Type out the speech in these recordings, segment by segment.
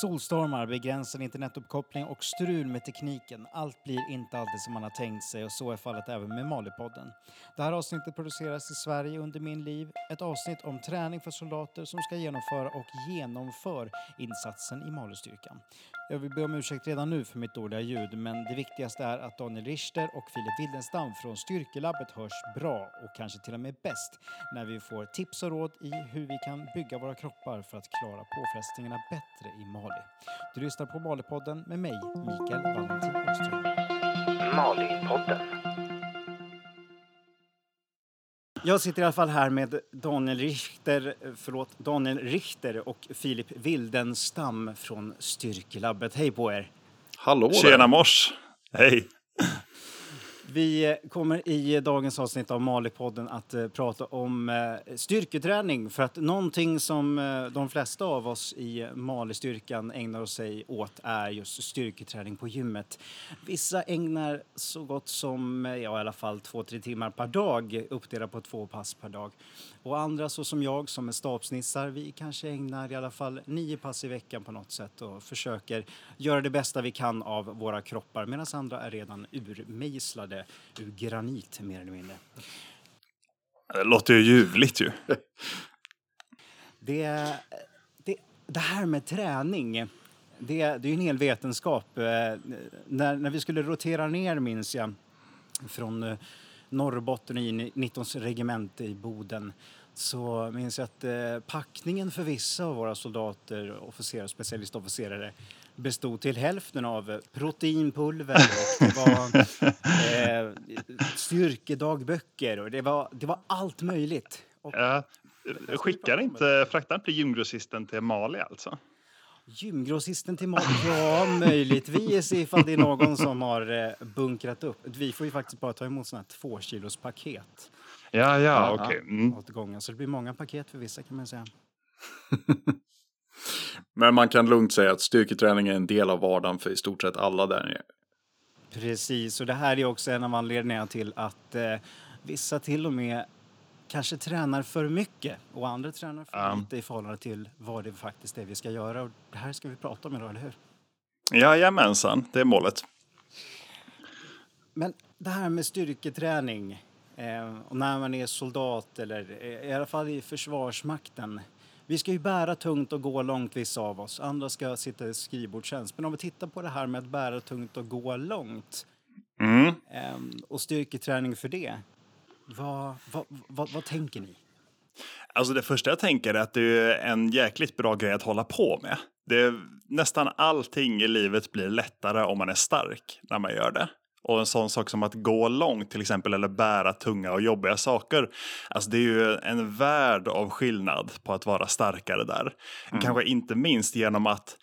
Solstormar, begränsad internetuppkoppling och strul med tekniken. Allt blir inte alltid som man har tänkt sig och så är fallet även med Malipodden. Det här avsnittet produceras i Sverige under min liv. Ett avsnitt om träning för soldater som ska genomföra och genomför insatsen i Malistyrkan. Jag vill be om ursäkt redan nu för mitt dåliga ljud men det viktigaste är att Daniel Richter och Filip Wildenstam från Styrkelabbet hörs bra och kanske till och med bäst när vi får tips och råd i hur vi kan bygga våra kroppar för att klara påfrestningarna bättre i Mali. Du lyssnar på Malipodden med mig, Mikael Valentin Öström. Malipodden. Jag sitter i alla fall här med Daniel Richter, förlåt, Daniel Richter och Filip Wildenstam från Styrkelabbet. Hej på er! Hallå där. Tjena mors! Hej! Vi kommer i dagens avsnitt av Malipodden att eh, prata om eh, styrketräning för att någonting som eh, de flesta av oss i Malistyrkan ägnar sig åt är just styrketräning på gymmet. Vissa ägnar så gott som eh, ja, i alla fall två, tre timmar per dag uppdelat på två pass per dag. Och andra så som jag som är stabsnissar, vi kanske ägnar i alla fall nio pass i veckan på något sätt och försöker göra det bästa vi kan av våra kroppar medan andra är redan urmejslade ur granit mer eller mindre. Det låter ju ljuvligt ju. Det, det, det här med träning, det, det är en hel vetenskap. Eh, När, när vi skulle rotera ner, minns jag, från eh, Norrbotten i 19 regemente i Boden så minns jag att eh, packningen för vissa av våra soldater, officerare, specialistofficerare bestod till hälften av eh, proteinpulver och det var eh, styrkedagböcker och det var, det var allt möjligt. Och Ja, skickar inte, fraktar inte gymgrossisten till Mali alltså? Gymgrossisten till mat? Ja, möjligtvis ifall det är någon som har eh, bunkrat upp. Vi får ju faktiskt bara ta emot sådana här två kilos paket Ja, ja, okej. Mm. åt gången. Så det blir många paket för vissa kan man säga. Men man kan lugnt säga att styrketräning är en del av vardagen för i stort sett alla där nere. Precis, och det här är också en av anledningarna till att eh, vissa till och med kanske tränar för mycket och andra tränar för Ja. lite i förhållande till vad det faktiskt är vi ska göra. Och det här ska vi prata om idag, eller hur? Jajamensan, det är målet. Men det här med styrketräning eh, och när man är soldat eller eh, i alla fall i Försvarsmakten. Vi ska ju bära tungt och gå långt vissa av oss. Andra ska sitta i skrivbordstjänst. Men om vi tittar på det här med att bära tungt och gå långt Mm. eh, och styrketräning för det. Vad, vad, vad, vad tänker ni? Alltså det första jag tänker är att det är en jäkligt bra grej att hålla på med. Det nästan allting i livet blir lättare om man är stark när man gör det. Och en sån sak som att gå långt till exempel eller bära tunga och jobbiga saker. Alltså det är ju en värld av skillnad på att vara starkare där. Kanske inte minst genom att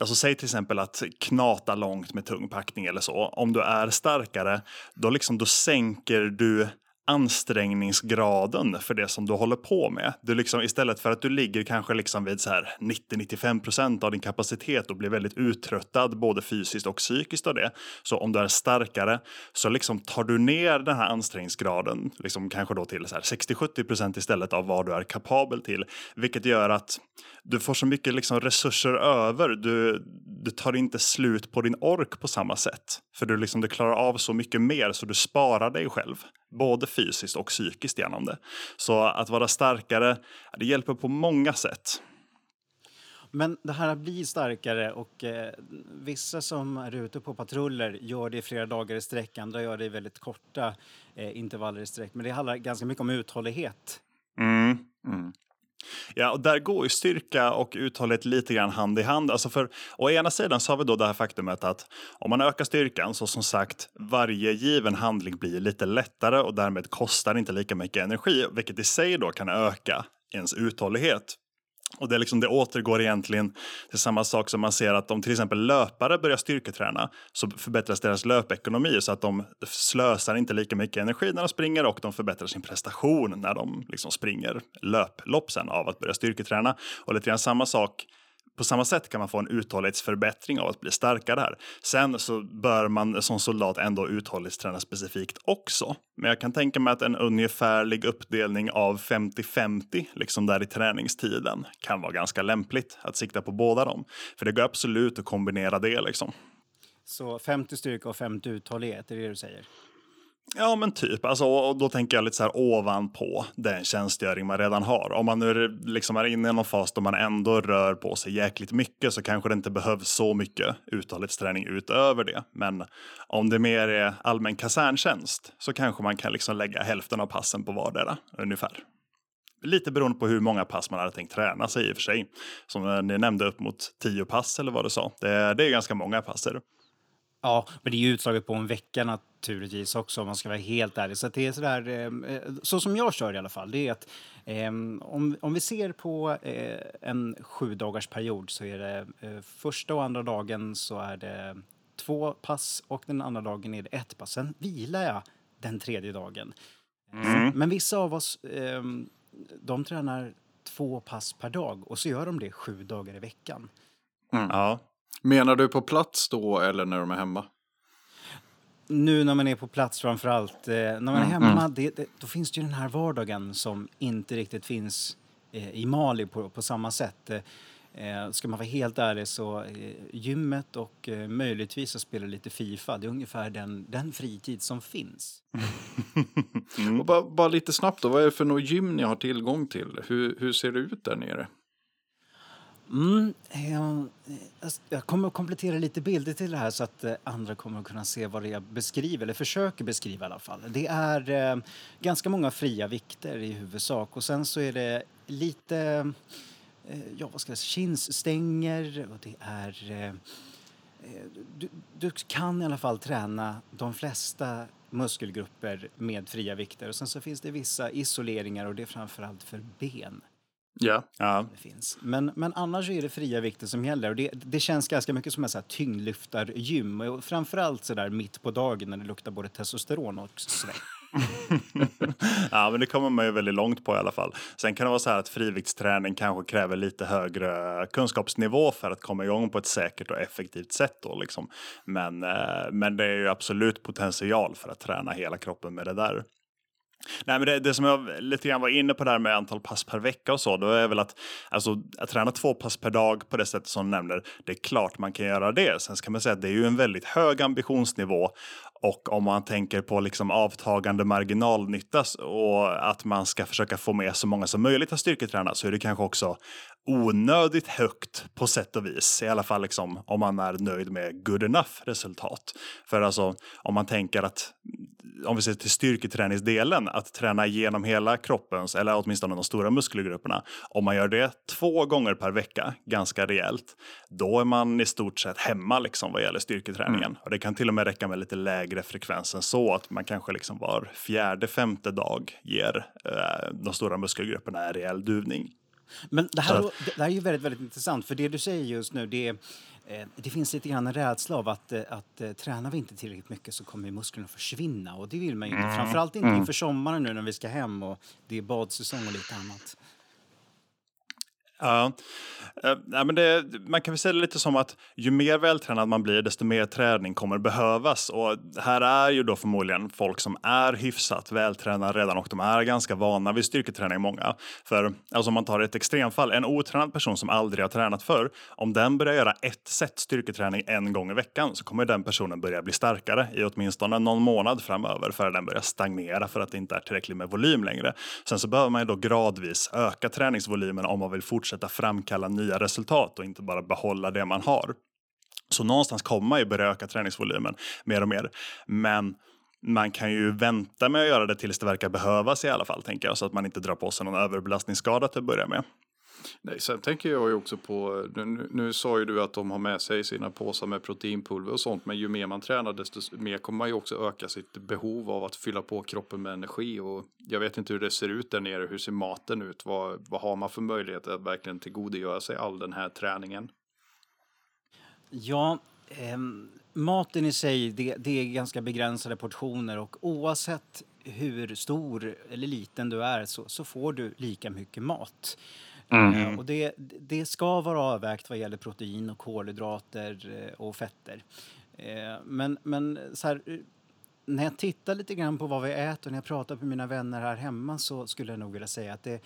Alltså säg till exempel att knata långt med tung packning eller så. Om du är starkare, då, liksom, då sänker du ansträngningsgraden för det som du håller på med. Du liksom, istället för att du ligger kanske liksom vid så här 90-95% av din kapacitet och blir väldigt uttröttad både fysiskt och psykiskt av det. Så om du är starkare så liksom tar du ner den här ansträngningsgraden liksom kanske då till 60-70% istället av vad du är kapabel till. Vilket gör att du får så mycket liksom resurser över. Du, du tar inte slut på din ork på samma sätt. För du, liksom, du klarar av så mycket mer så du sparar dig själv. Både fysiskt och psykiskt genom det. Så att vara starkare, det hjälper på många sätt. Men det här blir starkare och eh, vissa som är ute på patruller gör det i flera dagar i sträck, andra gör det i väldigt korta eh, intervaller i sträck. Men det handlar ganska mycket om uthållighet. Mm. Mm. Ja, och där går ju styrka och uthållighet lite grann hand i hand. Alltså för, å ena sidan så har vi då det här faktumet att om man ökar styrkan så som sagt varje given handling blir lite lättare och därmed kostar inte lika mycket energi, vilket i sig då kan öka ens uthållighet. Och det, är liksom, det återgår egentligen till samma sak som man ser att om till exempel löpare börjar styrketräna så förbättras deras löpekonomi så att de slösar inte lika mycket energi när de springer och de förbättrar sin prestation när de liksom springer löplopp sen av att börja styrketräna. Och lite grann samma sak på samma sätt kan man få en uthållighetsförbättring av att bli starkare här. Sen så bör man som soldat ändå uthållighetsträna specifikt också. Men jag kan tänka mig att en ungefärlig uppdelning av 50-50, liksom där i träningstiden, kan vara ganska lämpligt att sikta på båda dem. För det går absolut att kombinera det liksom. Så 50 styrka och 50 uthållighet, är det det du säger? Ja, men typ. Alltså, och då tänker jag lite så här ovanpå den tjänstgöring man redan har. Om man nu liksom är inne i någon fas då man ändå rör på sig jäkligt mycket så kanske det inte behövs så mycket uthållighetsträning utöver det. Men om det mer är allmän kaserntjänst så kanske man kan liksom lägga hälften av passen på vardera ungefär. Lite beroende på hur många pass man hade tänkt träna sig i och för sig. Som eh, ni nämnde upp mot tio pass eller vad du sa. Det, det är ganska många passer. Ja, men det är ju utslaget på en vecka naturligtvis också om man ska vara helt ärlig. Så det är sådär, eh, så som jag kör i alla fall, det är att eh, om, om vi ser på eh, en sju dagars period så är det eh, första och andra dagen så är det två pass och den andra dagen är det ett pass. Sen vilar jag den tredje dagen. Mm. Men vissa av oss, eh, de tränar två pass per dag och så gör de det sju dagar i veckan. Ja. Menar du på plats då eller när de är hemma? Nu när man är på plats framför allt, eh, när man är hemma, det, det, då finns det ju den här vardagen som inte riktigt finns eh, i Mali på, på samma sätt. Eh, ska man vara helt ärlig så eh, gymmet och eh, möjligtvis att spela lite Fifa, det är ungefär den, den fritid som finns. Och bara, bara lite snabbt då, vad är det för något gym ni har tillgång till? Hur, hur ser det ut där nere? Mm, jag- jag kommer att komplettera lite bilder till det här så att eh, andra kommer att kunna se vad det är jag beskriver, eller försöker beskriva i alla fall. Det är eh, ganska många fria vikter i huvudsak och sen så är det lite, eh, ja vad ska jag säga, kinsstänger och det är eh, eh, du, du kan i alla fall träna de flesta muskelgrupper med fria vikter och sen så finns det vissa isoleringar och det är framförallt för ben Ja. Ja. det finns. Men, men annars är det fria vikter som gäller. Och det, det känns ganska mycket som här tyngdlyftargym. Och framförallt så där mitt på dagen när det luktar både testosteron och svett. ja, men det kommer man ju väldigt långt på i alla fall. Sen kan det vara så här att friviktsträning kanske kräver lite högre kunskapsnivå för att komma igång på ett säkert och effektivt sätt. Då, liksom. men, eh, men det är ju absolut potential för att träna hela kroppen med det där. Nej, men det, det som jag lite grann var inne på där med antal pass per vecka och så, då är väl att, alltså, att träna två pass per dag på det sättet som du nämner, det är klart man kan göra det. Sen ska man säga att det är ju en väldigt hög ambitionsnivå och om man tänker på liksom avtagande marginalnytta och att man ska försöka få med så många som möjligt att styrketräna så är det kanske också onödigt högt på sätt och vis. I alla fall liksom, om man är nöjd med good enough resultat. För alltså om man tänker att om vi ser till styrketräningsdelen, att träna igenom hela kroppens, eller åtminstone de stora muskelgrupperna, om man gör det två gånger per vecka, ganska rejält, då är man i stort sett hemma liksom vad gäller styrketräningen. Och det kan till och med räcka med lite lägre frekvens än så, att man kanske liksom var fjärde, femte dag ger eh, de stora muskelgrupperna en rejäl duvning. Men det här, det här är ju väldigt, väldigt intressant. För det du säger just nu, det, är, det finns lite grann en rädsla av att, eh, att eh, tränar vi inte tillräckligt mycket så kommer musklerna försvinna. Och det vill man ju inte. Framförallt inte inför sommaren nu när vi ska hem och det är badsäsong och lite annat. Ja, uh, nej, men det, man kan väl säga det lite som att ju mer vältränad man blir, desto mer träning kommer behövas. Och här är ju då förmodligen folk som är hyfsat vältränade redan och de är ganska vana vid styrketräning, många. För alltså om man tar ett extremfall, en otränad person som aldrig har tränat förr, om den börjar göra ett set styrketräning en gång i veckan så kommer den personen börja bli starkare i åtminstone någon månad framöver för den börjar stagnera för att det inte är tillräckligt med volym längre. Sen så behöver man ju då gradvis öka träningsvolymen om man vill fortsätta Fortsätta framkalla nya resultat och inte bara behålla det man har. Så någonstans kommer man ju börja öka träningsvolymen mer och mer. Men man kan ju vänta med att göra det tills det verkar behövas i alla fall, tänker jag, så att man inte drar på sig någon överbelastningsskada till att börja med. Nej, sen tänker jag ju också på, nu, nu, sa ju du att de har med sig sina påsar med proteinpulver och sånt, men ju mer man tränar desto mer kommer man ju också öka sitt behov av att fylla på kroppen med energi och jag vet inte hur det ser ut där nere, hur ser maten ut, vad, vad har man för möjlighet att verkligen tillgodogöra sig all den här träningen? Ja, eh, maten i sig, det, det är ganska begränsade portioner och oavsett hur stor eller liten du är så, så får du lika mycket mat. Eh, och det, det ska vara avvägt vad gäller protein och kolhydrater eh, och fetter. Eh, men, men så här, när jag tittar lite grann på vad vi äter och när jag pratar med mina vänner här hemma så skulle jag nog vilja säga att det,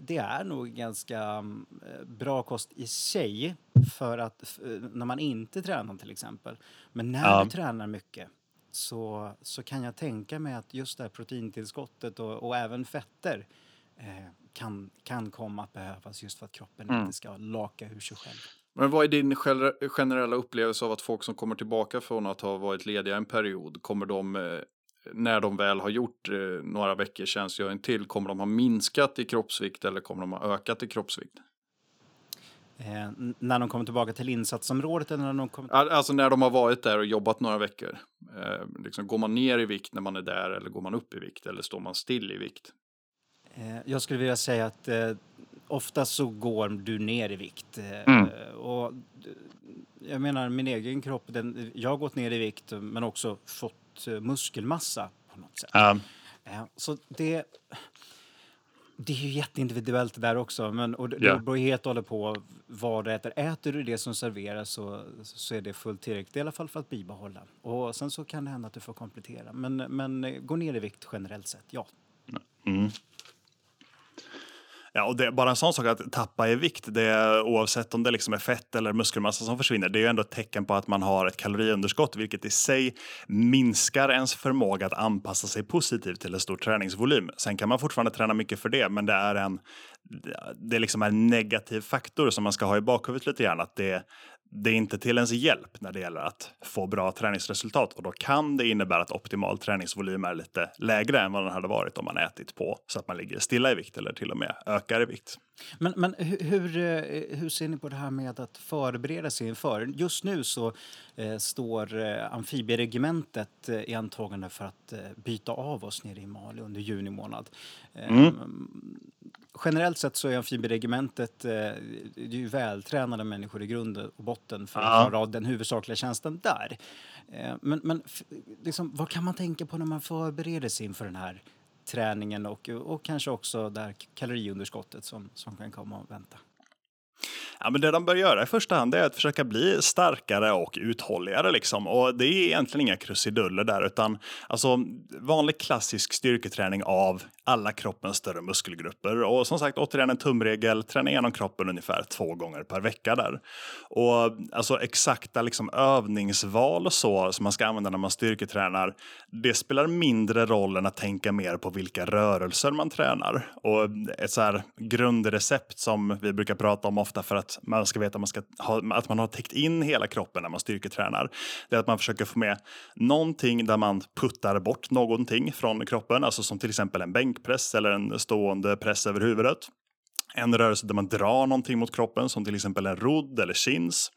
det, är nog ganska mm, bra kost i sig för att när man inte tränar till exempel. Men när Ja. du tränar mycket så, så kan jag tänka mig att just det här proteintillskottet och, och även fetter eh, kan, kan komma att behövas just för att kroppen Mm. inte ska laka ur sig själv. Men vad är din gener- generella upplevelse av att folk som kommer tillbaka från att ha varit lediga en period, kommer de, eh, när de väl har gjort eh, några veckors tjänstgöring till, kommer de ha minskat i kroppsvikt eller kommer de ha ökat i kroppsvikt? Eh, när de kommer tillbaka till insatsområdet eller när de kommer... Al- Alltså när de har varit där och jobbat några veckor. Eh, liksom, går man ner i vikt när man är där eller går man upp i vikt eller står man still i vikt? Eh, jag skulle vilja säga att eh, ofta så går du ner i vikt. Eh, Mm. och, d- jag menar min egen kropp, den, jag har gått ner i vikt men också fått eh, muskelmassa på något sätt. Eh, så det, det är ju jätteindividuellt det där också. Men, och det, det beror helt och hållet på vad du äter. Äter du det som serveras så, så är det fullt tillräckligt. I alla fall för att bibehålla. Och sen så kan det hända att du får komplettera. Men, men eh, gå ner i vikt generellt sett, ja. Ja, och det, bara en sån sak att tappa i vikt, det, oavsett om det liksom är fett eller muskelmassa som försvinner, det är ju ändå ett tecken på att man har ett kaloriunderskott, vilket i sig minskar ens förmåga att anpassa sig positivt till en stor träningsvolym. Sen kan man fortfarande träna mycket för det, men det är en det är liksom en negativ faktor som man ska ha i bakhuvudet lite grann. Att det, det är inte till ens hjälp när det gäller att få bra träningsresultat och då kan det innebära att optimal träningsvolym är lite lägre än vad den hade varit om man ätit på så att man ligger stilla i vikt eller till och med ökar i vikt. Men, men hur, eh, hur, ser ni på det här med att förbereda sig inför? Just nu så står eh, amfibieregementet eh, i antagande för att eh, byta av oss nere i Mali under juni månad. Eh, Generellt sett så är amfibieregementet eh, det är vältränade människor i grund och botten för att klara av den huvudsakliga tjänsten där. Eh, men men liksom, vad kan man tänka på när man förbereder sig inför den här träningen och, och kanske också det här kaloriunderskottet som, som kan komma och vänta. Ja, men det de bör göra i första hand är att försöka bli starkare och uthålligare. Liksom. Och det är egentligen inga krusiduller där, utan alltså, vanlig klassisk styrketräning av alla kroppens större muskelgrupper. Och som sagt, återigen en tumregel, träna igenom kroppen ungefär två gånger per vecka där. Och alltså exakta liksom, övningsval och så som man ska använda när man styrketränar, det spelar mindre roll än att tänka mer på vilka rörelser man tränar. Och ett så här grundrecept som vi brukar prata om ofta för att man ska veta att man, ska ha, att man har täckt in hela kroppen när man styrketränar. Det är att man försöker få med någonting där man puttar bort någonting från kroppen, alltså som till exempel en bänk bänkpress eller en stående press över huvudet. En rörelse där man drar någonting mot kroppen, som till exempel en rodd eller chins.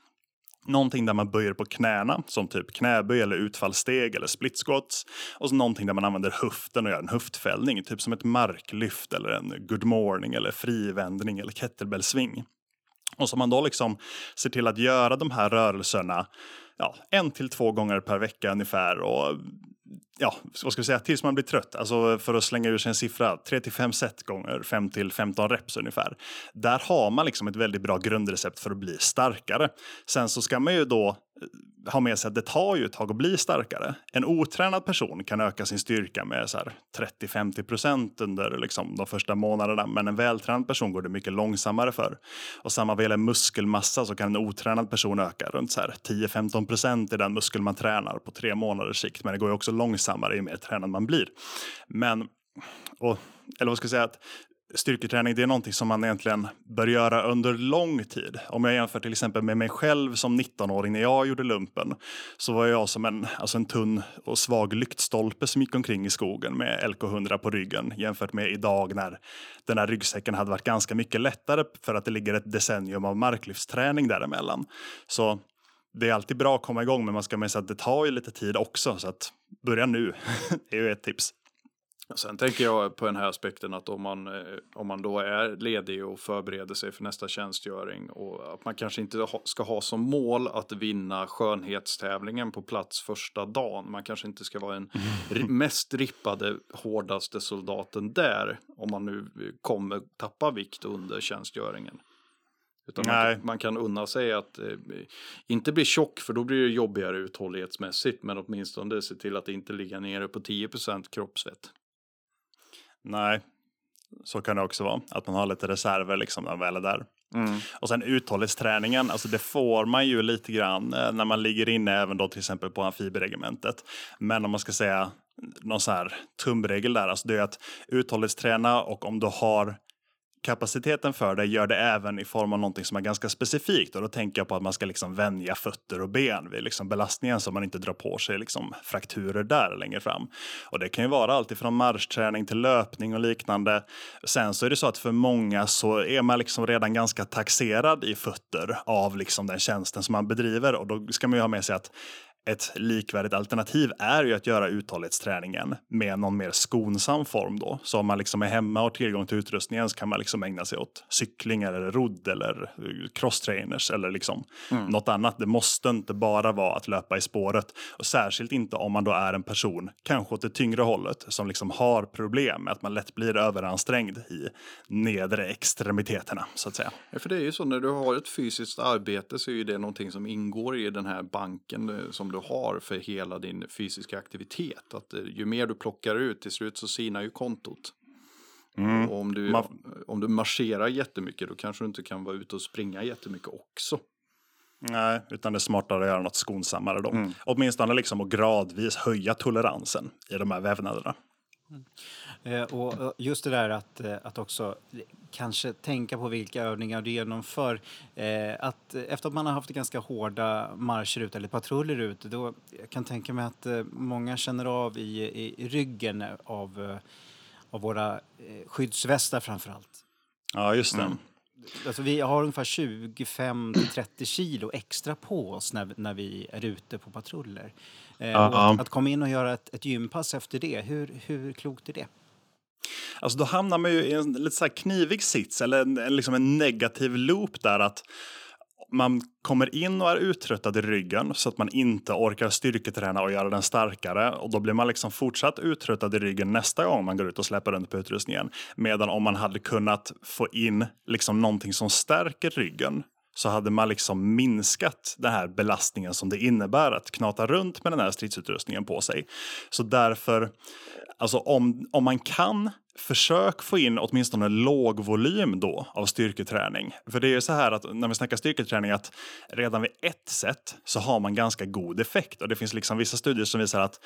Någonting där man böjer på knäna, som typ knäböj eller utfallssteg eller split squats. Och så någonting där man använder höften och gör en höftfällning, typ som ett marklyft eller en good morning eller frivändning eller kettlebellsving. Och så man då liksom ser till att göra de här rörelserna ja, en till två gånger per vecka ungefär. Och ja, vad ska vi säga, tills man blir trött. Alltså för att slänga ur sig en siffra, 3 till 5 set gånger 5 till 15 reps ungefär. Där har man liksom ett väldigt bra grundrecept för att bli starkare. Sen så ska man ju då eh, ha med sig att det tar ju ett tag att bli starkare. En otränad person kan öka sin styrka med 30-50 procent under liksom de första månaderna, men en vältränad person går det mycket långsammare för. Och samma vad gäller muskelmassa så kan en otränad person öka runt 10-15 procent i den muskel man tränar på tre månaders sikt, men det går ju också långsammare ju mer tränad man blir. Men, och, eller vad ska jag säga, att styrketräning det är någonting som man egentligen bör göra under lång tid. Om jag jämför till exempel med mig själv som 19-åring när jag gjorde lumpen så var jag som en, alltså en tunn och svag lyktstolpe som gick omkring i skogen med LK100 på ryggen jämfört med idag när den här ryggsäcken hade varit ganska mycket lättare för att det ligger ett decennium av marklyftsträning däremellan. Så det är alltid bra att komma igång men man ska med sig att det tar ju lite tid också så att börja nu är ju ett tips. Sen tänker jag på den här aspekten att om man, eh, om man då är ledig och förbereder sig för nästa tjänstgöring och att man kanske inte ska ha som mål att vinna skönhetstävlingen på plats första dagen. Man kanske inte ska vara den mest rippade, hårdaste soldaten där om man nu kommer tappa vikt under tjänstgöringen. Utan man, man kan unna sig att eh, inte bli tjock för då blir det jobbigare uthållighetsmässigt men åtminstone se till att inte ligga nere på 10% kroppsfett. Nej, så kan det också vara. Att man har lite reserver liksom när man väl är där. Och sen uthållighetsträningen, alltså det får man ju lite grann eh, när man ligger inne även då till exempel på amfibieregementet. Men om man ska säga någon sån här tumregel där, alltså det är att uthållighetsträna och om du har kapaciteten för det, gör det även i form av någonting som är ganska specifikt. Och då tänker jag på att man ska liksom vänja fötter och ben vid liksom belastningen så man inte drar på sig liksom frakturer där längre fram. Och det kan ju vara allt ifrån marschträning till löpning och liknande. Sen så är det så att för många så är man liksom redan ganska taxerad i fötter av liksom den tjänsten som man bedriver och då ska man ju ha med sig att ett likvärdigt alternativ är ju att göra uthållighetsträningen med någon mer skonsam form då. Så om man liksom är hemma och har tillgång till utrustningen så kan man liksom ägna sig åt cykling eller rodd eller eh, crosstrainers eller liksom något annat. Det måste inte bara vara att löpa i spåret och särskilt inte om man då är en person, kanske åt det tyngre hållet, som liksom har problem med att man lätt blir överansträngd i nedre extremiteterna så att säga. Ja, för det är ju så när du har ett fysiskt arbete så är ju det någonting som ingår i den här banken eh, som du har för hela din fysiska aktivitet. Att eh, ju mer du plockar ut till slut så sinar ju kontot. Och om du, Man- om du marscherar jättemycket då kanske du inte kan vara ute och springa jättemycket också. Nej, utan det är smartare att göra något skonsammare då. Åtminstone liksom att gradvis höja toleransen i de här vävnaderna. Eh, Och och just det där att, eh, att också kanske tänka på vilka övningar du genomför. Eh, Att eh, efter att man har haft ganska hårda marscher ute eller patruller ute då jag kan tänka mig att eh, många känner av i, i, ryggen av, eh, av våra eh, skyddsvästar framför allt. Ja, just det. Alltså vi har ungefär 25-30 kilo extra på oss när, när vi är ute på patruller. Eh, Ja. att, komma in och göra ett, ett gympass efter det, hur, hur klokt är det? Alltså då hamnar man ju i en lite så knivig sits eller en, en, liksom en negativ loop där att man kommer in och är uttröttad i ryggen så att man inte orkar styrketräna och göra den starkare och då blir man liksom fortsatt uttröttad i ryggen nästa gång man går ut och släpper runt på utrustningen. Medan om man hade kunnat få in liksom någonting som stärker ryggen så hade man liksom minskat den här belastningen som det innebär att knata runt med den här stridsutrustningen på sig. Så därför, alltså om, om man kan, försök få in åtminstone låg volym då av styrketräning. För det är ju så här att när vi snackar styrketräning att redan vid ett set så har man ganska god effekt och det finns liksom vissa studier som visar att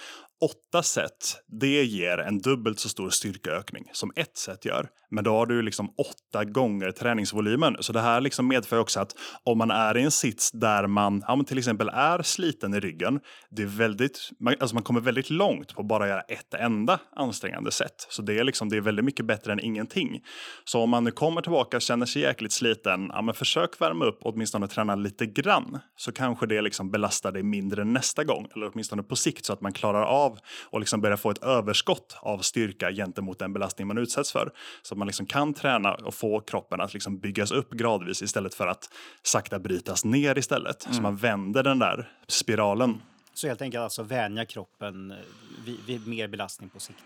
åtta set, det ger en dubbelt så stor styrkeökning som ett set gör. Men då har du liksom åtta gånger träningsvolymen. Så det här liksom medför också att om man är i en sits där man ja, man till exempel är sliten i ryggen, det är väldigt, man, alltså man kommer väldigt långt på att bara göra ett enda ansträngande sätt. Så det är, liksom, det är väldigt mycket bättre än ingenting. Så om man nu kommer tillbaka och känner sig jäkligt sliten, ja, men försök värma upp och åtminstone träna lite grann. Så kanske det liksom belastar dig mindre nästa gång, eller åtminstone på sikt så att man klarar av och liksom börjar få ett överskott av styrka gentemot den belastning man utsätts för. Så att man liksom kan träna och få kroppen att liksom byggas upp gradvis istället för att sakta brytas ner istället. Så man vänder den där spiralen. Så helt enkelt alltså vänja kroppen eh, vid, vid mer belastning på sikt.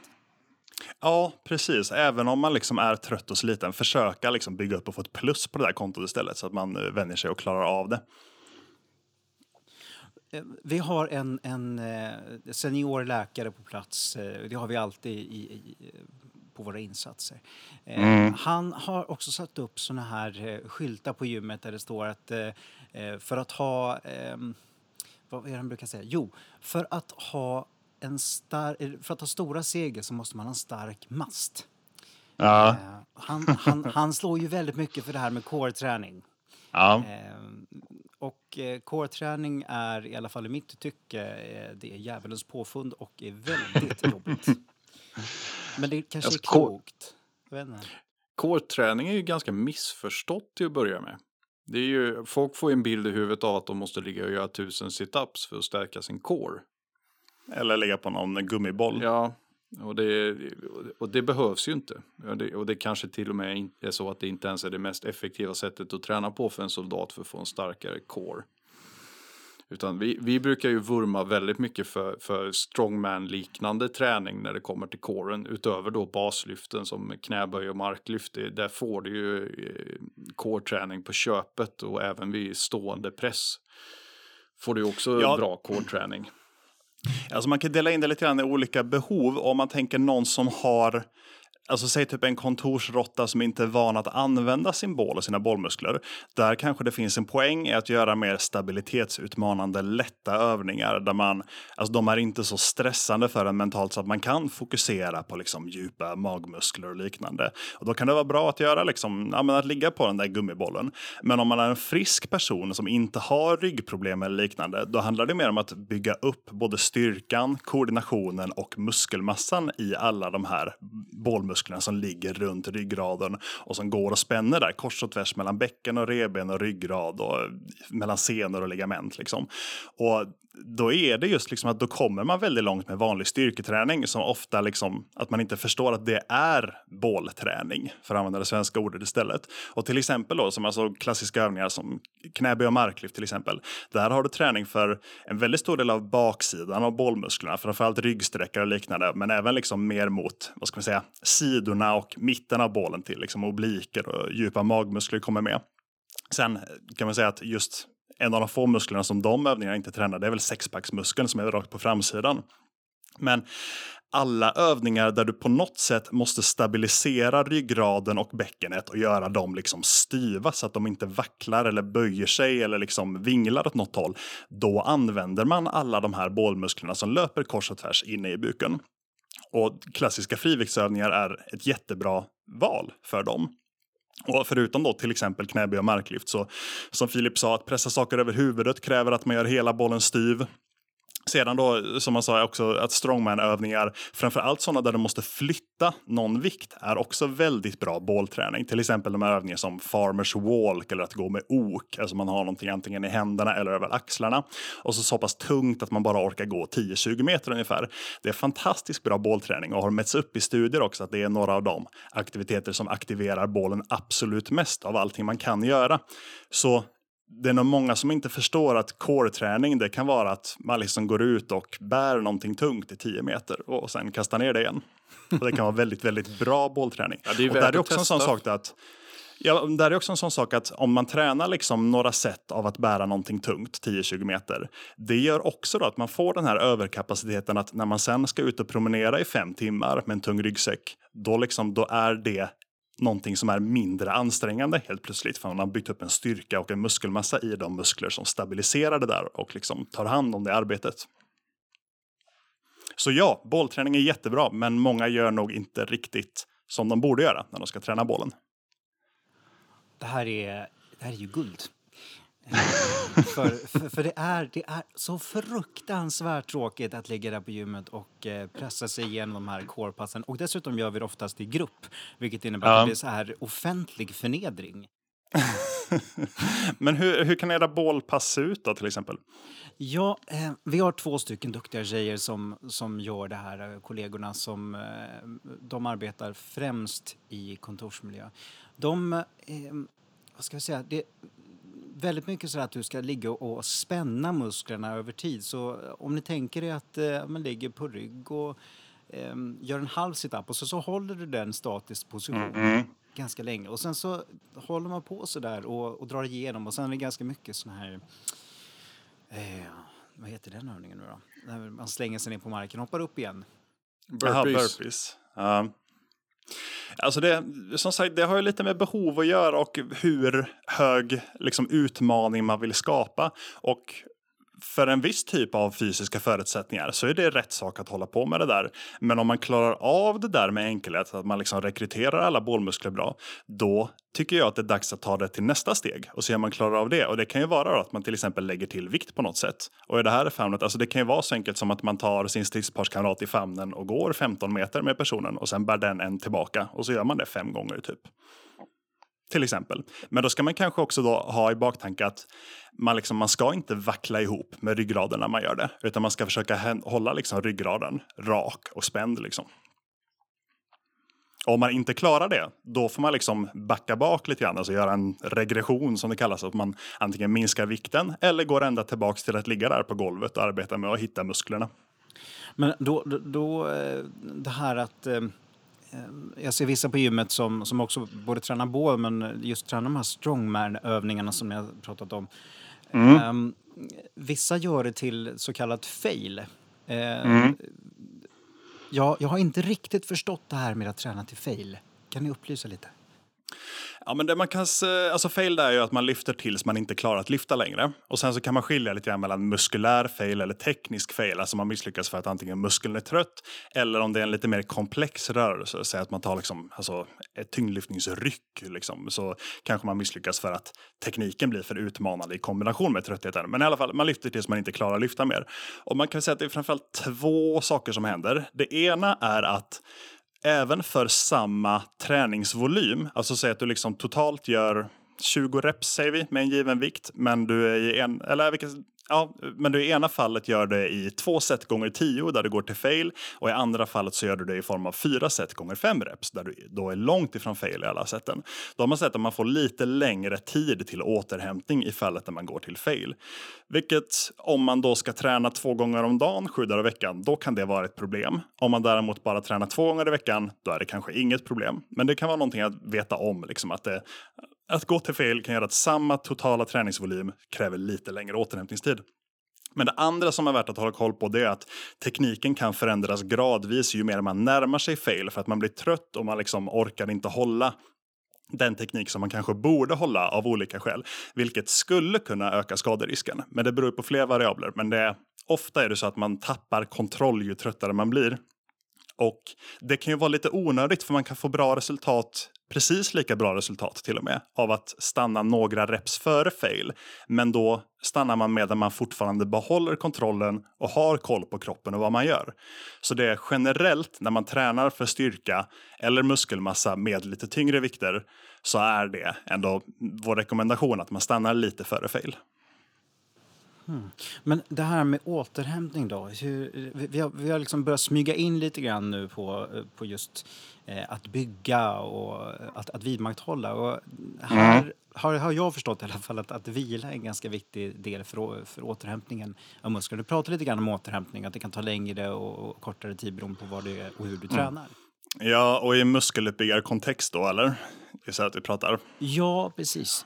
Ja, precis. Även om man liksom är trött och sliten, försöka liksom bygga upp och få ett plus på det där kontot istället så att man eh, vänjer sig och klarar av det. Eh, Vi har en, en eh, senior läkare på plats. eh, Det har vi alltid i, i, på våra insatser. Eh, Han har också satt upp såna här skyltar på gymmet där det står att för att ha... ehm, Vad är det han brukar säga? Jo, för att ha en star- för att ha stora segel så måste man ha en stark mast. Ja, Han, han, han slår ju väldigt mycket för det här med core-träning. ja. Och eh, core-träning är i alla fall i mitt tycke eh, det är djävulens påfund och är väldigt jobbigt. Men det kanske Alltså, är klokt. Core-träning är ju ganska missförstått till att börja med. Det är ju, folk får ju en bild i huvudet av att de måste ligga och göra tusen situps för att stärka sin core. Eller lägga på någon gummiboll. Ja, Och det, och det behövs ju inte. Och det, och det kanske till och med är så att det inte ens är det mest effektiva sättet att träna på för en soldat för att få en starkare core. Utan vi, vi brukar ju vurma väldigt mycket för, för strongman-liknande träning när det kommer till coren. Utöver då baslyften som knäböj och marklyft. Det, där får du ju eh, core-träning på köpet och även vid stående press. Får du också Ja. bra core-träning. Alltså man kan dela in det lite grann i olika behov. Om man tänker någon som har, alltså säg typ en kontorsrotta som inte är van att använda sin bål och sina bollmuskler. Där kanske det finns en poäng i att göra mer stabilitetsutmanande lätta övningar. Där man, alltså de är inte så stressande för en mentalt så att man kan fokusera på liksom djupa magmuskler och liknande. Och då kan det vara bra att göra liksom, ja, men att ligga på den där gummibollen. Men om man är en frisk person som inte har ryggproblem eller liknande, då handlar det mer om att bygga upp både styrkan, koordinationen och muskelmassan i alla de här bålmusklerna som ligger runt ryggraden och som går och spänner där kors och tvärs mellan bäcken och reben och ryggrad och mellan senor och ligament. Liksom. Och då är det just liksom att då kommer man väldigt långt med vanlig styrketräning som ofta liksom att man inte förstår att det är bålträning för att använda det svenska ordet istället. Och till exempel då som alltså klassiska övningar som knäböj och marklyft till exempel. Där har du träning för en väldigt stor del av baksidan av bålmusklerna, framförallt ryggsträckare och liknande, men även liksom mer mot vad ska man säga, sidorna och mitten av bålen till liksom obliker och djupa magmuskler kommer med. Sen kan man säga att just en av de få musklerna som de övningarna inte tränar, det är väl sexpacksmuskeln som är rakt på framsidan. Men alla övningar där du på något sätt måste stabilisera ryggraden och bäckenet och göra dem liksom styva så att de inte vacklar eller böjer sig eller liksom vinglar åt något håll. Då använder man alla de här bålmusklerna som löper kors och tvärs inne i buken. Och klassiska friviktsövningar är ett jättebra val för dem. Och förutom då till exempel knäböj och marklyft så som Filip sa att pressa saker över huvudet kräver att man gör hela bollen styv. Sedan då, som man sa, också att strongman-övningar, framför allt sådana där du måste flytta någon vikt, är också väldigt bra bålträning. Till exempel de här övningarna som farmers walk eller att gå med ok, alltså man har någonting antingen i händerna eller över axlarna. Och så så pass tungt att man bara orkar gå 10-20 meter ungefär. Det är fantastiskt bra bålträning och har mätts upp i studier också att det är några av de aktiviteter som aktiverar bålen absolut mest av allting man kan göra. Så det är nog många som inte förstår att core-träning det kan vara att man liksom går ut och bär någonting tungt i 10 meter och sen kastar ner det igen. Och det kan vara väldigt, väldigt bra bollträning. Ja, det är och där är också en sån sak att Ja, där är också en sån sak att om man tränar liksom några sätt av att bära någonting tungt, 10-20 meter, det gör också att man får den här överkapaciteten att när man sen ska ut och promenera i fem timmar med en tung ryggsäck, då, liksom, då är det någonting som är mindre ansträngande helt plötsligt. För man har byggt upp en styrka och en muskelmassa i de muskler som stabiliserar det där och liksom tar hand om det arbetet. Så ja, bollträning är jättebra, men många gör nog inte riktigt som de borde göra när de ska träna bollen. Det här är, det här är ju guld. För, för, för det, är, det är så fruktansvärt tråkigt att ligga där på gymmet och eh, pressa sig igenom de här corepassen. Och dessutom gör vi det oftast i grupp, vilket innebär att Ja. det blir så här offentlig förnedring. Men hur, hur kan era bålpass se ut då till exempel? Ja, eh, vi har två stycken duktiga tjejer som, som gör det här, eh, kollegorna som eh, de arbetar främst i kontorsmiljö. De, eh, vad ska jag säga, det är väldigt mycket så att du ska ligga och spänna musklerna över tid. Så eh, om ni tänker er att eh, man ligger på rygg och eh, gör en halv sit-up och så, så håller du den statisk position ganska länge. Och sen så håller man på så där och, och drar igenom och sen är det ganska mycket sån här Eh, vad heter den övningen nu då? När man slänger sig ner på marken och hoppar upp igen. Burpees. burpees. Ja. Alltså det, som sagt, det har ju lite med behov att göra och hur hög liksom, utmaning man vill skapa. Och för en viss typ av fysiska förutsättningar så är det rätt sak att hålla på med det där. Men om man klarar av det där med enkelhet, att man liksom rekryterar alla bålmuskler bra, då tycker jag att det är dags att ta det till nästa steg och se om man klarar av det. Och det kan ju vara då att man till exempel lägger till vikt på något sätt. Och i det här famnet, alltså det kan ju vara så enkelt som att man tar sin stridsparskamrat i famnen och går 15 meter med personen och sen bär den en tillbaka och så gör man det fem gånger typ till exempel. Men då ska man kanske också då ha i baktanke att man, liksom, man ska inte vackla ihop med ryggraden när man gör det. Utan man ska försöka hålla liksom, ryggraden rak och spänd. Liksom. Och om man inte klarar det, då får man liksom backa bak lite grann, alltså göra en regression som det kallas, att man antingen minskar vikten eller går ända tillbaks till att ligga där på golvet och arbeta med att hitta musklerna. Men då, då, då eh, det här att eh, jag ser vissa på gymmet som, som också både tränar bål men just tränar de här strongman-övningarna som jag pratat om. Mm. Um, vissa gör det till så kallat fail. Uh, mm. jag, jag har inte riktigt förstått det här med att träna till fail. Kan ni upplysa lite? Ja, men det man kan, alltså fail där är ju att man lyfter tills man inte klarar att lyfta längre. Och sen så kan man skilja lite grann mellan muskulär fail eller teknisk fail. Alltså man misslyckas för att antingen muskeln är trött eller om det är en lite mer komplex rörelse. Säg att man tar liksom, alltså, ett tyngdlyftningsryck. Liksom, så kanske man misslyckas för att tekniken blir för utmanande i kombination med tröttheten. Men i alla fall, man lyfter tills man inte klarar att lyfta mer. Och man kan säga att det är framförallt två saker som händer. Det ena är att även för samma träningsvolym, alltså säg att du liksom totalt gör 20 reps säger vi med en given vikt, men du är i en, eller vilket, Ja, men du i ena fallet gör det i två set gånger tio där du går till fail och i andra fallet så gör du det i form av fyra set gånger fem reps där du då är långt ifrån fail i alla seten. Då har man sett att man får lite längre tid till återhämtning i fallet där man går till fail. Vilket om man då ska träna två gånger om dagen, sju dagar i veckan, då kan det vara ett problem. Om man däremot bara tränar två gånger i veckan, då är det kanske inget problem. Men det kan vara någonting att veta om, liksom att det, att gå till fail kan göra att samma totala träningsvolym kräver lite längre återhämtningstid. Men det andra som är värt att hålla koll på det är att tekniken kan förändras gradvis ju mer man närmar sig fail för att man blir trött och man liksom orkar inte hålla den teknik som man kanske borde hålla av olika skäl, vilket skulle kunna öka skaderisken. Men det beror på fler variabler. Men det, ofta är det så att man tappar kontroll ju tröttare man blir. Och det kan ju vara lite onödigt för man kan få bra resultat precis lika bra resultat till och med av att stanna några reps före fail. Men då stannar man medan man fortfarande behåller kontrollen och har koll på kroppen och vad man gör. Så det är generellt när man tränar för styrka eller muskelmassa med lite tyngre vikter så är det ändå vår rekommendation att man stannar lite före fail. Mm. Men det här med återhämtning då? Hur, vi, har, vi har liksom börjat smyga in lite grann nu på, på just eh, att bygga och att, att vidmakthålla. Och här mm. har, har jag förstått i alla fall att, att vila är en ganska viktig del för, för återhämtningen av muskler. Du pratar lite grann om återhämtning, att det kan ta längre och, och kortare tid beroende på vad det är och hur du mm. tränar. Ja, och i muskeluppbyggarkontext då, eller? Gissar att vi pratar? Ja, precis.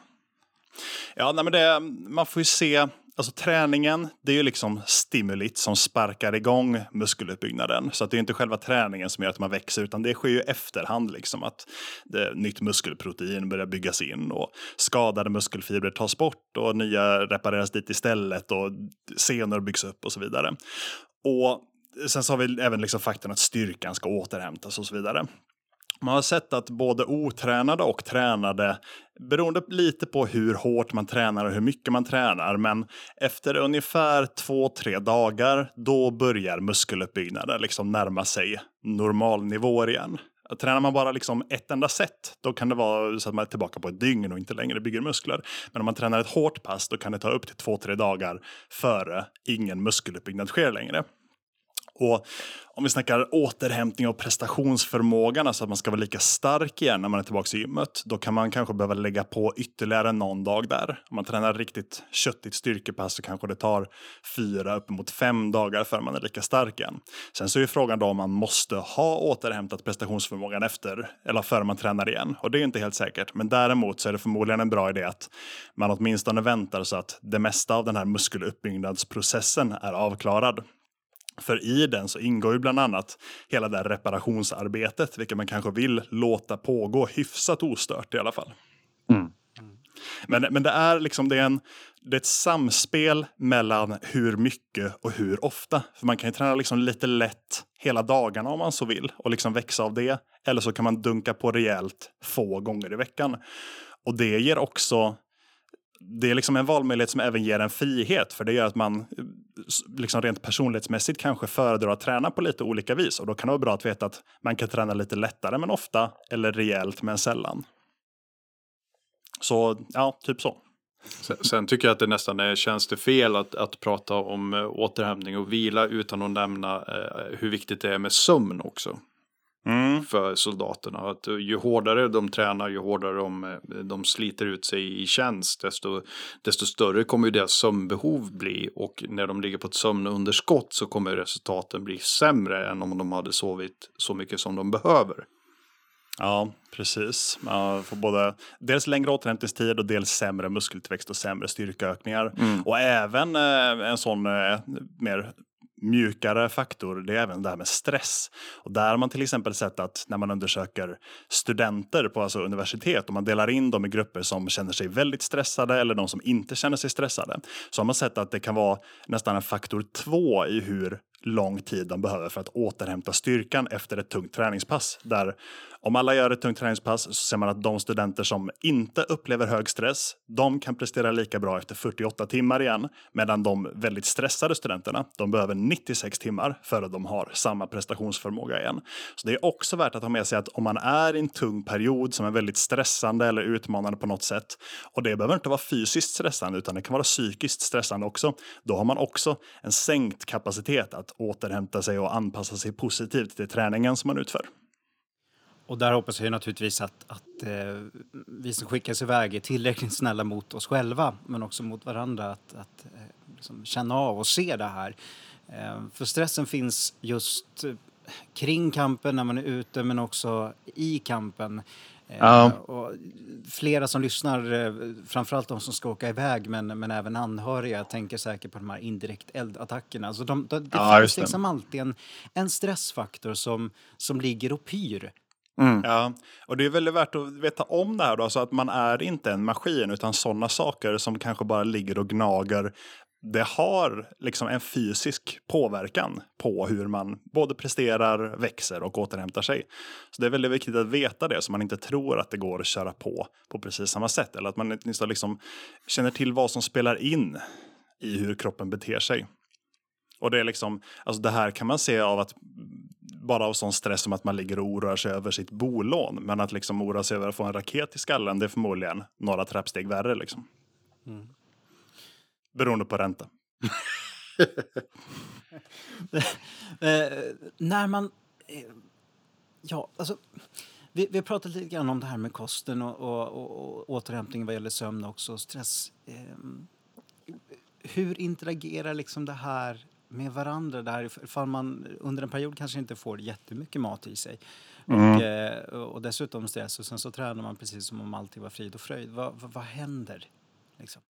Ja, nej, men det, man får ju se Alltså träningen, det är ju liksom stimulit som sparkar igång muskeluppbyggnaden. Så att det är inte själva träningen som gör att man växer, utan det sker ju efterhand. Liksom att det, nytt muskelprotein börjar byggas in och skadade muskelfibrer tas bort och nya repareras dit istället och senor byggs upp och så vidare. Och sen så har vi även liksom faktorn att styrkan ska återhämtas och så vidare. Man har sett att både otränade och tränade, beroende lite på hur hårt man tränar och hur mycket man tränar, men efter ungefär två, tre dagar, då börjar muskeluppbyggnaden liksom närma sig normalnivåer igen. Tränar man bara liksom ett enda set, då kan det vara så att man är tillbaka på ett dygn och inte längre bygger muskler. Men om man tränar ett hårt pass, då kan det ta upp till två, tre dagar före ingen muskeluppbyggnad sker längre. Och om vi snackar återhämtning och prestationsförmågan, alltså att man ska vara lika stark igen när man är tillbaka i gymmet, då kan man kanske behöva lägga på ytterligare någon dag där. Om man tränar riktigt köttigt styrkepass så kanske det tar fyra uppemot fem dagar för man är lika stark igen. Sen så är frågan då om man måste ha återhämtat prestationsförmågan efter eller före man tränar igen. Och det är inte helt säkert. Men däremot så är det förmodligen en bra idé att man åtminstone väntar så att det mesta av den här muskeluppbyggnadsprocessen är avklarad. För i den så ingår ju bland annat hela det här reparationsarbetet, vilket man kanske vill låta pågå hyfsat ostört i alla fall. Mm. Men, men det är liksom det är, en, det är ett samspel mellan hur mycket och hur ofta. För man kan ju träna liksom lite lätt hela dagarna om man så vill och liksom växa av det. Eller så kan man dunka på rejält få gånger i veckan. Och det ger också det är liksom en valmöjlighet som även ger en frihet för det gör att man eh, liksom rent personlighetsmässigt kanske föredrar att träna på lite olika vis och då kan det vara bra att veta att man kan träna lite lättare men ofta eller rejält men sällan. Så ja, typ så. Sen, sen tycker jag att det nästan är, känns det fel att, att prata om eh, återhämtning och vila utan att nämna eh, hur viktigt det är med sömn också Mm. för soldaterna. Att eh, ju hårdare de tränar, ju hårdare de, eh, de sliter ut sig i tjänst, desto, desto större kommer ju deras sömnbehov bli. Och när de ligger på ett sömnunderskott så kommer resultaten bli sämre än om de hade sovit så mycket som de behöver. Ja, precis. Man får både dels längre återhämtningstid och dels sämre muskeltillväxt och sämre styrkeökningar. Och även eh, en sån mer mjukare faktor, det är även det här med stress. Och där har man till exempel sett att när man undersöker studenter på alltså universitet och man delar in dem i grupper som känner sig väldigt stressade eller de som inte känner sig stressade, så har man sett att det kan vara nästan en faktor två i hur lång tid de behöver för att återhämta styrkan efter ett tungt träningspass. Där om alla gör ett tungt träningspass så ser man att de studenter som inte upplever hög stress, de kan prestera lika bra efter 48 timmar igen, medan de väldigt stressade studenterna, de behöver 96 timmar för att de har samma prestationsförmåga igen. Så det är också värt att ha med sig att om man är i en tung period som är väldigt stressande eller utmanande på något sätt, och det behöver inte vara fysiskt stressande utan det kan vara psykiskt stressande också, då har man också en sänkt kapacitet att återhämta sig och anpassa sig positivt till träningen som man utför. Och där hoppas jag naturligtvis att, att eh, vi som skickas iväg är tillräckligt snälla mot oss själva men också mot varandra. Att, att eh, liksom känna av och se det här. Eh, för stressen finns just eh, kring kampen när man är ute men också i kampen. Eh, Ja. och flera som lyssnar, eh, framförallt de som ska åka iväg men, men även anhöriga, tänker säkert på de här indirekt eldattackerna. Alltså de, de, det Ja, finns det. liksom alltid en, en stressfaktor som, som ligger och pyr. Ja, och det är väldigt värt att veta om det här då, så att man är inte en maskin utan sådana saker som kanske bara ligger och gnager. Det har liksom en fysisk påverkan på hur man både presterar, växer och återhämtar sig. Så det är väldigt viktigt att veta det så man inte tror att det går att köra på på precis samma sätt. Eller att man åtminstone liksom känner till vad som spelar in i hur kroppen beter sig. Och det är liksom, alltså det här kan man se av att bara av sån stress som att man ligger och oroar sig över sitt bolån. Men att liksom oroa sig över att få en raket i skallen, det är förmodligen några trappsteg värre liksom. Mm. Beroende på ränta. Eh, när man... Eh, ja, alltså... Vi, vi har pratat lite grann om det här med kosten och, och, och, och återhämtning vad gäller sömn också, stress. Eh, hur interagerar liksom det här med varandra? Där, ifall man under en period kanske inte får jättemycket mat i sig och, eh, och dessutom stress och sen så tränar man precis som om allting var frid och fröjd. Vad, vad, vad händer? Liksom?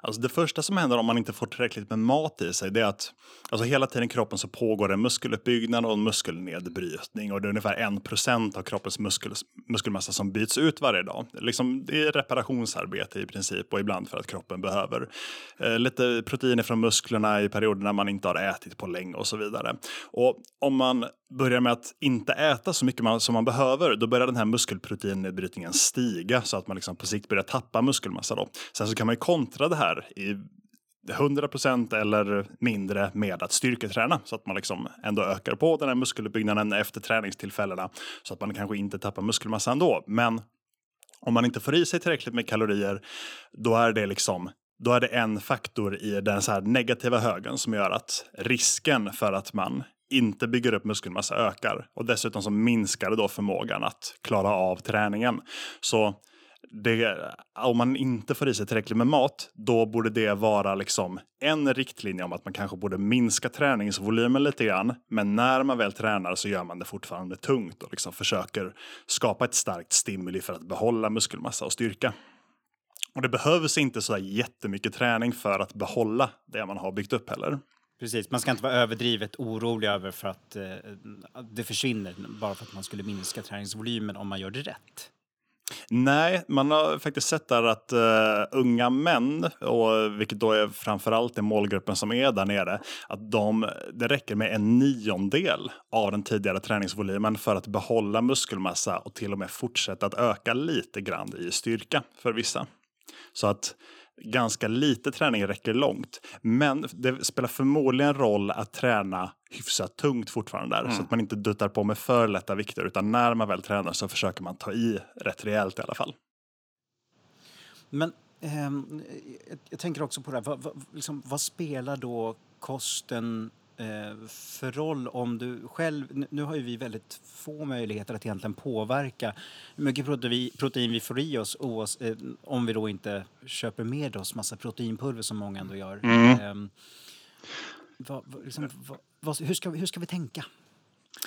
Alltså det första som händer om man inte får tillräckligt med mat i sig det är att alltså hela tiden i kroppen så pågår en muskeluppbyggnad och en muskelnedbrytning och det är ungefär 1% av kroppens muskel, muskelmassa som byts ut varje dag. Liksom, det är reparationsarbete i princip och ibland för att kroppen behöver eh, lite proteiner från musklerna i perioder när man inte har ätit på länge och så vidare. Och om man börjar med att inte äta så mycket man, som man behöver, då börjar den här muskelproteinnedbrytningen stiga så att man liksom på sikt börjar tappa muskelmassa. Då. Sen så kan man ju kontra det här i 100% eller mindre med att styrketräna så att man liksom ändå ökar på den här muskeluppbyggnaden efter träningstillfällena så att man kanske inte tappar muskelmassa ändå. Men om man inte får i sig tillräckligt med kalorier, då är det liksom då är det en faktor i den så här negativa högen som gör att risken för att man inte bygger upp muskelmassa ökar. Och dessutom så minskar det då förmågan att klara av träningen. Så det, om man inte får i sig tillräckligt med mat, då borde det vara liksom en riktlinje om att man kanske borde minska träningsvolymen lite grann. Men när man väl tränar så gör man det fortfarande tungt och liksom försöker skapa ett starkt stimuli för att behålla muskelmassa och styrka. Och det behövs inte så jättemycket träning för att behålla det man har byggt upp heller. Precis, man ska inte vara överdrivet orolig över för att eh, det försvinner bara för att man skulle minska träningsvolymen om man gör det rätt. Nej, man har faktiskt sett där att uh, unga män, och vilket då är framförallt den målgruppen som är där nere, att de, det räcker med en niondel av den tidigare träningsvolymen för att behålla muskelmassa och till och med fortsätta att öka lite grann i styrka för vissa. Så att ganska lite träning räcker långt. Men det spelar förmodligen roll att träna hyfsat tungt fortfarande där. Så att man inte duttar på med för lätta vikter. Utan när man väl tränar så försöker man ta i rätt rejält i alla fall. Men ehm, jag, tänker också på det här, vad, vad, liksom, vad spelar då kosten eh, för roll om du själv... nu- har ju vi väldigt få möjligheter att egentligen påverka hur mycket protein, vi får i oss eh, om vi då inte köper med oss massa proteinpulver som många ändå gör. Ehm, vad, vad, liksom, vad, vad, hur, ska, hur ska vi tänka?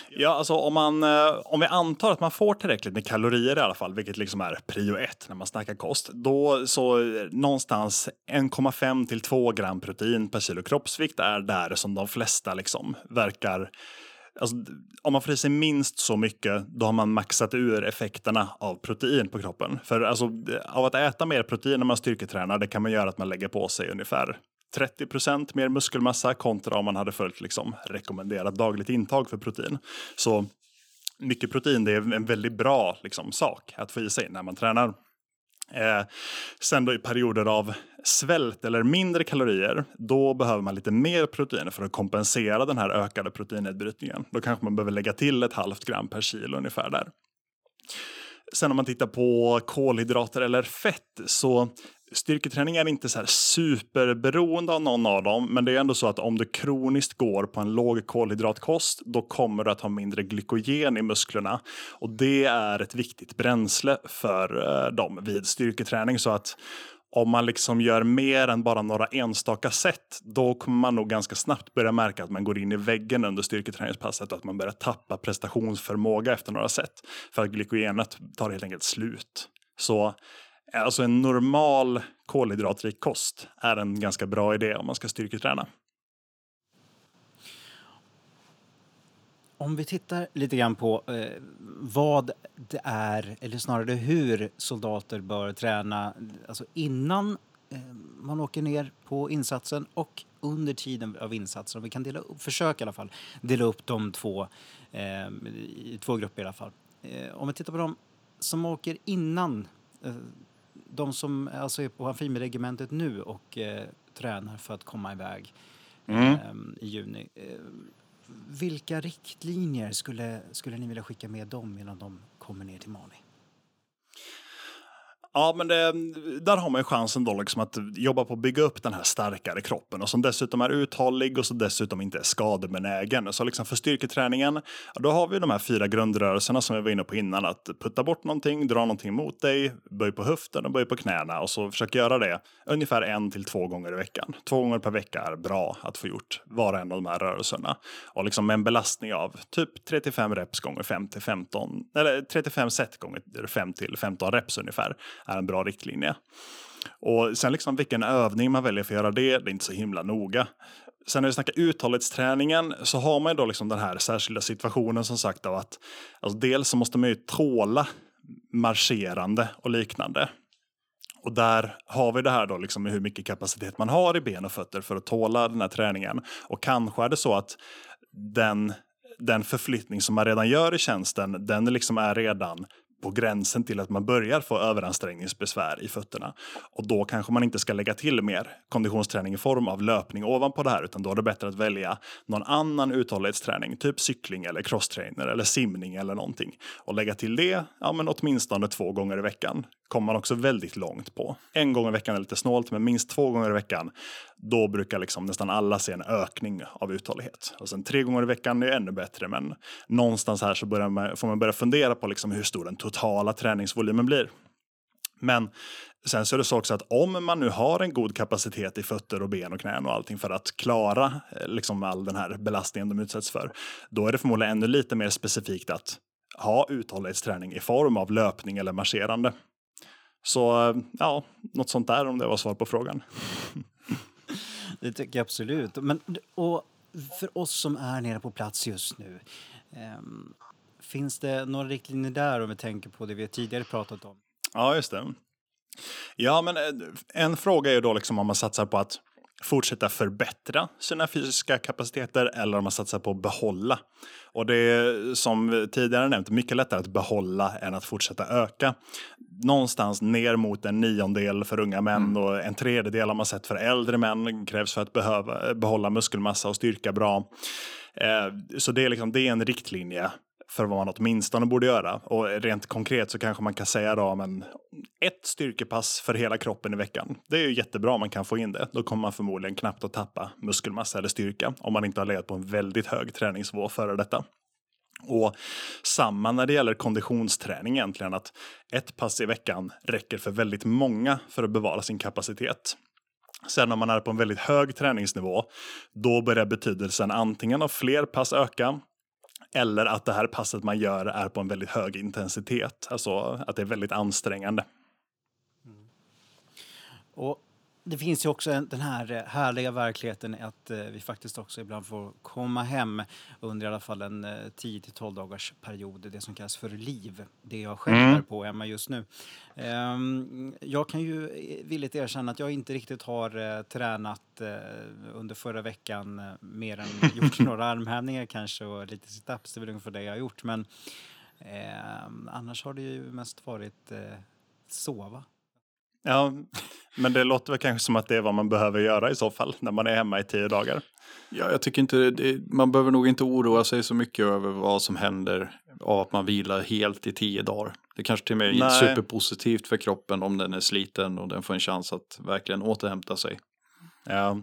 Ja, alltså om, man, eh, om vi antar att man får tillräckligt med kalorier i alla fall, vilket liksom är prio ett när man snackar kost, då så eh, någonstans 1,5 till 2 gram protein per kilo kroppsvikt är där som de flesta liksom verkar Alltså, om man får i sig minst så mycket, då har man maxat ur effekterna av protein på kroppen. För alltså, av att äta mer protein när man styrketränar, det kan man göra att man lägger på sig ungefär 30% mer muskelmassa kontra om man hade följt liksom, rekommenderat dagligt intag för protein. Så mycket protein det är en väldigt bra liksom, sak att få i sig när man tränar. Eh, sen då i perioder av svält eller mindre kalorier, då behöver man lite mer protein för att kompensera den här ökade proteinnedbrytningen. Då kanske man behöver lägga till ett halvt gram per kilo ungefär där. Sen om man tittar på kolhydrater eller fett så styrketräning är inte så här superberoende av någon av dem, men det är ändå så att om du kroniskt går på en låg kolhydratkost, då kommer du att ha mindre glykogen i musklerna. Och det är ett viktigt bränsle för eh, dem vid styrketräning. Så att om man liksom gör mer än bara några enstaka sätt, då kommer man nog ganska snabbt börja märka att man går in i väggen under styrketräningspasset och att man börjar tappa prestationsförmåga efter några sätt. För att glykogenet tar helt enkelt slut. Så eh, alltså en normal kolhydratrik kost är en ganska bra idé om man ska styrketräna. Om vi tittar lite grann på eh, vad det är, eller snarare hur soldater bör träna alltså innan eh, man åker ner på insatsen och under tiden av insatsen. Vi kan dela upp, försöka i alla fall dela upp de två eh, i två grupper i alla fall. Eh, om vi tittar på de som åker innan, eh, de som alltså är på amfibieregementet nu och eh, tränar för att komma iväg eh, i juni. Vilka riktlinjer skulle, skulle ni vilja skicka med dem innan de kommer ner till Mali? Ja, men det, där har man ju chansen då liksom att jobba på att bygga upp den här starkare kroppen och som dessutom är uthållig och som dessutom inte är skadebenägen. Så liksom för styrketräningen, då har vi de här fyra grundrörelserna som vi var inne på innan. Att putta bort någonting, dra någonting mot dig, böj på höften och böj på knäna och så försök göra det ungefär en till två gånger i veckan. Två gånger per vecka är bra att få gjort var och en av de här rörelserna. Och liksom med en belastning av typ 35 reps gånger 5 till 15, eller 35 set gånger 5 till 15 reps ungefär är en bra riktlinje. Och sen liksom vilken övning man väljer för att göra det, det är inte så himla noga. Sen när vi snackar uthållighetsträningen så har man ju då liksom den här särskilda situationen som sagt av att alltså dels så måste man ju tåla marscherande och liknande. Och där har vi det här då liksom med hur mycket kapacitet man har i ben och fötter för att tåla den här träningen. Och kanske är det så att den, den förflyttning som man redan gör i tjänsten, den liksom är redan på gränsen till att man börjar få överansträngningsbesvär i fötterna. Och då kanske man inte ska lägga till mer konditionsträning i form av löpning ovanpå det här, utan då är det bättre att välja någon annan uthållighetsträning, typ cykling eller crosstrainer eller simning eller någonting. Och lägga till det, ja men åtminstone två gånger i veckan kommer man också väldigt långt på. En gång i veckan är lite snålt, men minst två gånger i veckan, då brukar liksom nästan alla se en ökning av uthållighet. Och sen tre gånger i veckan är ännu bättre, men någonstans här så börjar man, får man börja fundera på liksom hur stor den totala träningsvolymen blir. Men sen så är det så också att om man nu har en god kapacitet i fötter och ben och knän och allting för att klara eh, liksom all den här belastningen de utsätts för, då är det förmodligen ännu lite mer specifikt att ha uthållighetsträning i form av löpning eller marscherande. Så eh, ja, något sånt där om det var svar på frågan. Det tycker jag absolut. Men, och för oss som är nere på plats just nu, ehm, finns det några riktlinjer där om vi tänker på det vi tidigare pratat om? Ja, just det. Ja, men eh, en fråga är ju då liksom om man satsar på att fortsätta förbättra sina fysiska kapaciteter eller om man satsar på att behålla. Och det är som tidigare nämnt mycket lättare att behålla än att fortsätta öka. Någonstans ner mot en niondel för unga män och en tredjedel har man sett för äldre män krävs för att behöva, behålla muskelmassa och styrka bra. Eh, så det är, liksom, det är en riktlinje för vad man åtminstone borde göra. Och rent konkret så kanske man kan säga då, men ett styrkepass för hela kroppen i veckan. Det är ju jättebra om man kan få in det. Då kommer man förmodligen knappt att tappa muskelmassa eller styrka om man inte har legat på en väldigt hög träningsnivå före detta. Och samma när det gäller konditionsträning egentligen, att ett pass i veckan räcker för väldigt många för att bevara sin kapacitet. Sen om man är på en väldigt hög träningsnivå, då börjar betydelsen antingen av fler pass öka eller att det här passet man gör är på en väldigt hög intensitet, alltså att det är väldigt ansträngande. Och det finns ju också en, den här eh, härliga verkligheten att eh, vi faktiskt också ibland får komma hem under i alla fall en eh, 10 till 12 dagars period, det som kallas för liv, det jag själv Mm. är på hemma just nu. Ehm, jag kan ju eh, villigt erkänna att jag inte riktigt har eh, tränat eh, under förra veckan eh, mer än gjort några armhävningar kanske och lite situps, det är väl ungefär det jag har gjort. Men ehm, annars har det ju mest varit eh, sova. Ja, men det låter väl kanske som att det är vad man behöver göra i så fall, när man är hemma i tio dagar. Ja, jag tycker inte det, man behöver nog inte oroa sig så mycket över vad som händer av att man vilar helt i tio dagar. Det kanske till och med är Nej. superpositivt för kroppen om den är sliten och den får en chans att verkligen återhämta sig. Ja,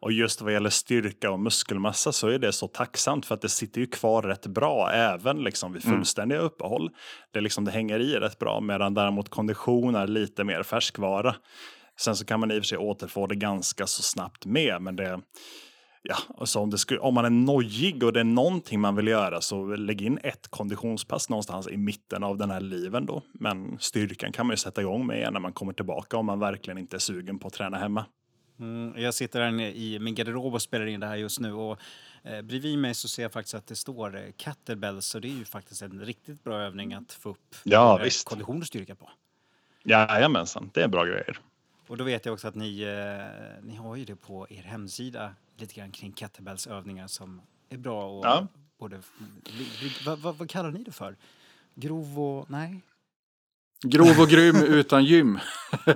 och just vad gäller styrka och muskelmassa så är det så tacksamt för att det sitter ju kvar rätt bra även liksom vid fullständiga uppehåll. Det, liksom, det hänger i rätt bra medan däremot kondition är lite mer färskvara. Sen så kan man i och för sig återfå det ganska så snabbt med, men det Ja, alltså om, skulle, om man är nojig och det är någonting man vill göra så lägg in ett konditionspass någonstans i mitten av den här liven då. Men styrkan kan man ju sätta igång med igen när man kommer tillbaka om man verkligen inte är sugen på att träna hemma. Mm, jag sitter här i min garderob och spelar in det här just nu och eh, bredvid mig så ser jag faktiskt att det står eh, kettlebells så det är ju faktiskt en riktigt bra övning att få upp Ja, visst. kondition och styrka på. Jajamensan, det är bra grejer. Och då vet jag också att ni, eh, ni har ju det på er hemsida lite grann kring kettlebells övningar som är bra och Ja. både, vad, vad, vad kallar ni det för? Grov och, nej? Grov och grym utan gym.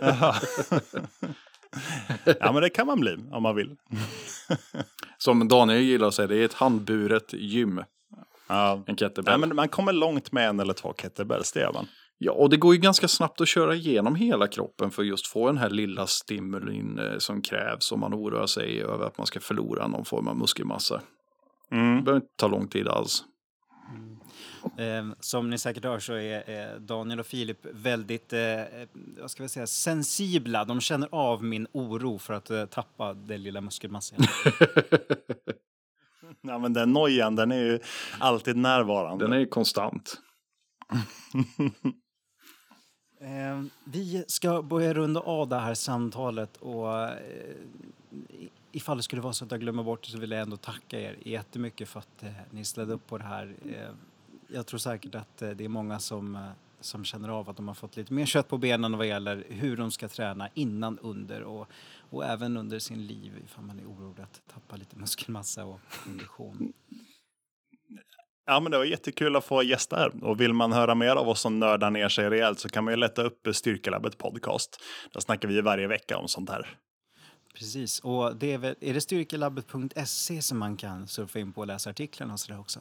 Ja, men det kan man bli om man vill. Som Daniel gillar att säga, det är ett handburet gym. Ja. En kettlebell. Nej, men man kommer långt med en eller två kettlebells, det gör man. Ja, och det går ju ganska snabbt att köra igenom hela kroppen för just få den här lilla stimulin eh, som krävs om man oroar sig över att man ska förlora någon form av muskelmassa. Det Mm. behöver inte ta lång tid alls. Eh, som ni säkert hör så är eh, Daniel och Filip väldigt, eh, vad ska vi säga, sensibla. De känner av min oro för att eh, tappa den lilla muskelmassan. Ja, men den nojan, den är ju alltid närvarande. Den är konstant. Eh, vi ska börja runda av det här samtalet och eh, ifall det skulle vara så att jag glömmer bort det så vill jag ändå tacka er jättemycket för att eh, ni ställde upp på det här. Jag tror säkert att eh, det är många som, eh, som känner av att de har fått lite mer kött på benen vad gäller hur de ska träna innan, under och, och även under sin liv ifall man är orolig att tappa lite muskelmassa och kondition. Ja, men det var jättekul att få gästa här. Och vill man höra mer av oss som nördar ner sig rejält så kan man ju leta upp Styrkelabbet podcast. Där snackar vi varje vecka om sånt här. Precis, och det är, väl, är det styrkelabbet.se som man kan surfa in på och läsa artiklarna och sådär också?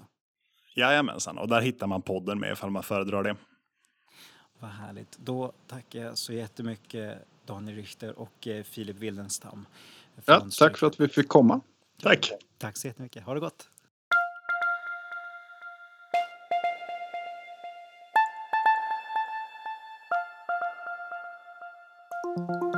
Jajamensan, och där hittar man podden med ifall man föredrar det. Vad härligt. Då tackar jag så jättemycket Daniel Richter och eh, Filip Wildenstam. Ja, tack för att vi fick komma. Tack! Tack så jättemycket. Ha det gott. Thank